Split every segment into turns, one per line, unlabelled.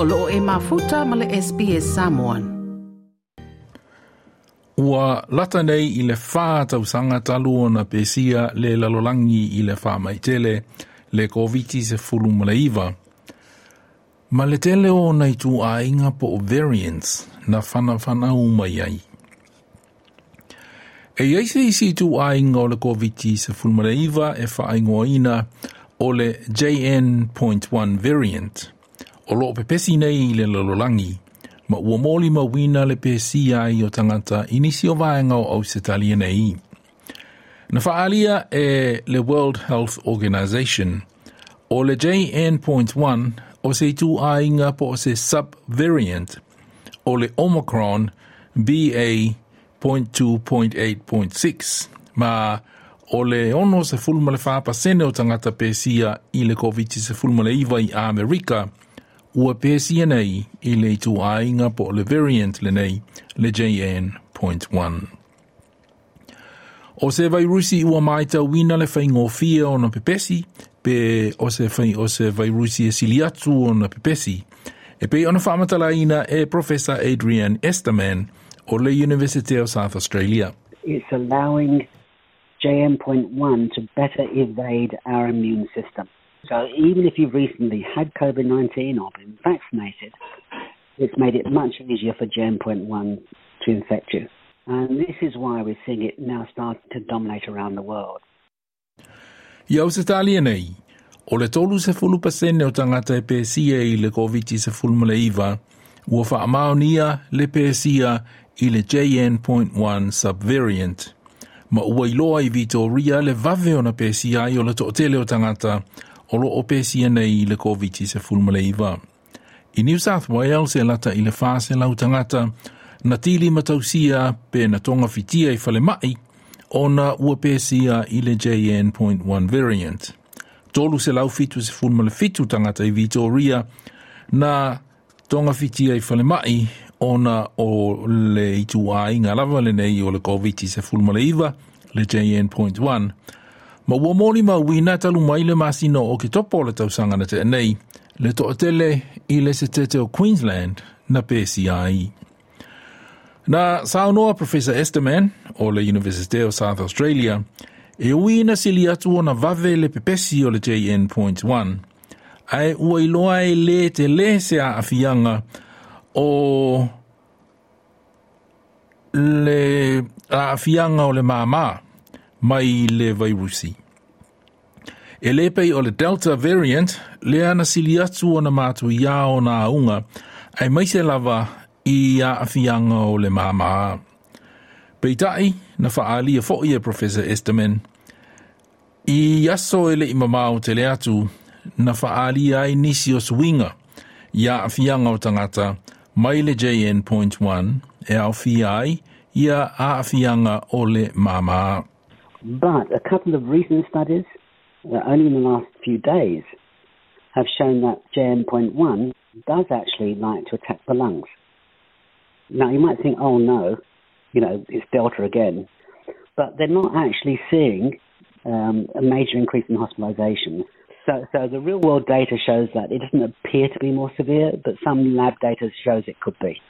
o loo e mafuta ma le SPS Samoan.
Ua lata nei i le whā tausanga talu o na pesia le lalolangi i le whā maitele le COVID se fulu ma le iwa. Ma le tele o nei tu a inga po variants na whana whana umai ai. E eise isi tu a inga o le COVID se fulu ma le iwa e wha ingoa ina o le JN.1 variant – o loo pepesi nei le lololangi, ma ua moli ma le pesi ai o tangata inisi o vaenga o au se talia nei. Na whaalia e le World Health Organization, o le JN.1 o se tu ainga po o se sub-variant o le Omicron BA.2.8.6, ma o le ono se fulma le whapa sene o tangata pesia i le COVID se fulma le iwa i Amerika, ua pēsia nei i le tu ainga po le variant le nei le JN.1. O se vai rusi ua maita wina le whai ngō o na pepesi, pe o se whai o se vai rusi e sili atu o na pepesi, e pe ona whaamatalaina e Professor Adrian Esterman o le University of South Australia.
It's allowing JN.1 to better evade our immune system. So even if you've recently had COVID 19 or been vaccinated, it's made it much easier for JN.1 to infect you. And this is why we're seeing it now starting to dominate around the world.
Ia se talia nei, o le tolu se fulu pasene o tangata e pēsia i le COVID se fulu male iwa, ua wha amaonia le pēsia i le JN.1 subvariant. Ma ua iloa i Vitoria le vave o na pēsia i o le to'atele o tangata o lo o pesia nei le COVID se fulmale iwa. I New South Wales e lata i le fase lau tangata na tili matausia pe na tonga fitia i fale mai o na ua pesia i le JN.1 variant. Tolu se lau fitu se fulmale fitu tangata i Vitoria na tonga fitia i fale mai o o le itu a inga lava le nei o le COVID se fulmale iwa le JN.1 Ma ua mōni ma wina talu mai le masino o ki topo le tausanga na te anei, le to tele i le se tete o Queensland na PCI. Na saunoa Professor Esterman o le University of South Australia e wina sili atu o na vave le pepesi o le JN.1 ai ua iloa e le te le se a afianga o le a afianga o le māmaa mai le vairusi. E le pei o le Delta variant, le ana sili atu ona mātu ia o nā unga, ai mai se lava i a afianga o le māmaa. Pei tai, na whaali a fo e Professor Estamen. i aso ele i mamau te le atu, na whaali ai nisi o swinga, ia afianga o tangata, mai le JN.1, e au fi ai, ia a afianga o le māmaa.
But a couple of recent studies, uh, only in the last few days, have shown that JN.1 does actually like to attack the lungs. Now, you might think, oh no, you know, it's Delta again. But they're not actually seeing um, a major increase in hospitalization. So, so the real world data shows that it doesn't appear to be more severe, but some lab data shows it could be.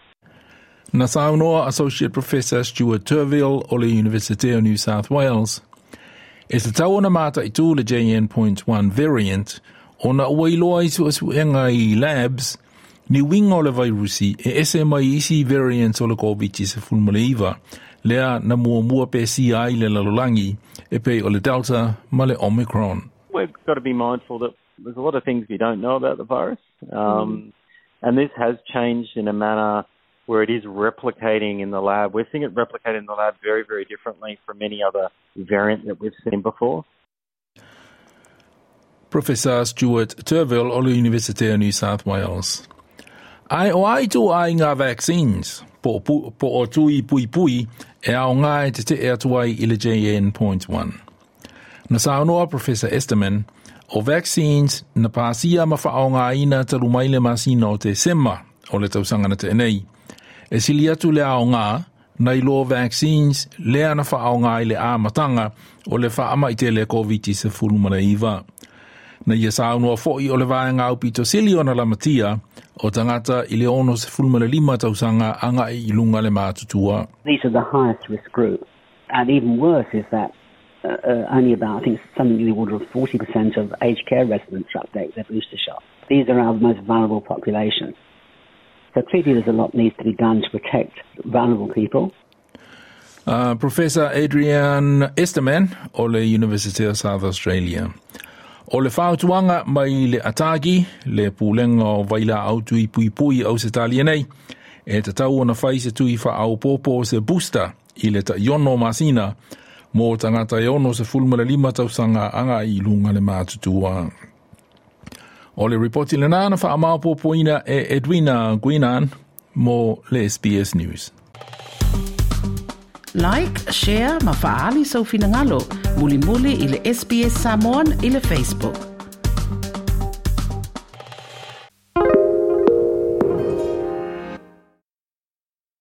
Na saunoa Associate Professor Stuart Turville o le University of New South Wales. E se tau ona mata i tū le JN.1 variant, o na ua iloa i suasuenga i labs, ni winga o le virusi e ese mai isi variant o le COVID se fulmale iwa, lea na mua mua pe ai le lalolangi, e pe o le Delta ma le Omicron.
We've got to be mindful that there's a lot of things we don't know about the virus, um, mm. and this has changed in a manner where it is replicating in the lab. We're seeing it replicate in the lab very, very differently from any other variant that we've seen before.
Professor Stuart Turville o le University of New South Wales. Ai o ai tu ngā vaccines po, po, po o tui pui pui e au ngai te te e atuai i le JN.1. Na saunoa Professor Esterman o vaccines na pāsia ma whaonga ina talu mai le masina o te sema o le tausanga na te enei. E sili atu le vaccines, le ana i le āmatanga o le i te le COVID se fulumana iwa. Na ia fōi o le sili o na lamatia, o tangata i le ono se lima tausanga anga i ilunga le mātutua.
These are the highest risk group. And even worse is that uh, uh, only about, I think, something in the order of 40% of aged care residents update their booster shot. These are our most vulnerable populations. So clearly there's a lot needs to be done to protect vulnerable people.
Uh, Professor Adrian Esterman o University of South Australia. O le whautuanga mai le atagi, le pūlenga o vaila au tui pui pui au se talia nei, e te tau ona whai se tui wha au popo se booster i le ta iono masina, mō tangata iono se fulmele lima tausanga anga i lunga le mātutua. O le reporti le nāna wha amau popoina e Edwina Guinan mō le SBS News.
Like, share, ma faali sau finangalo, muli muli i SBS Samoan i Facebook.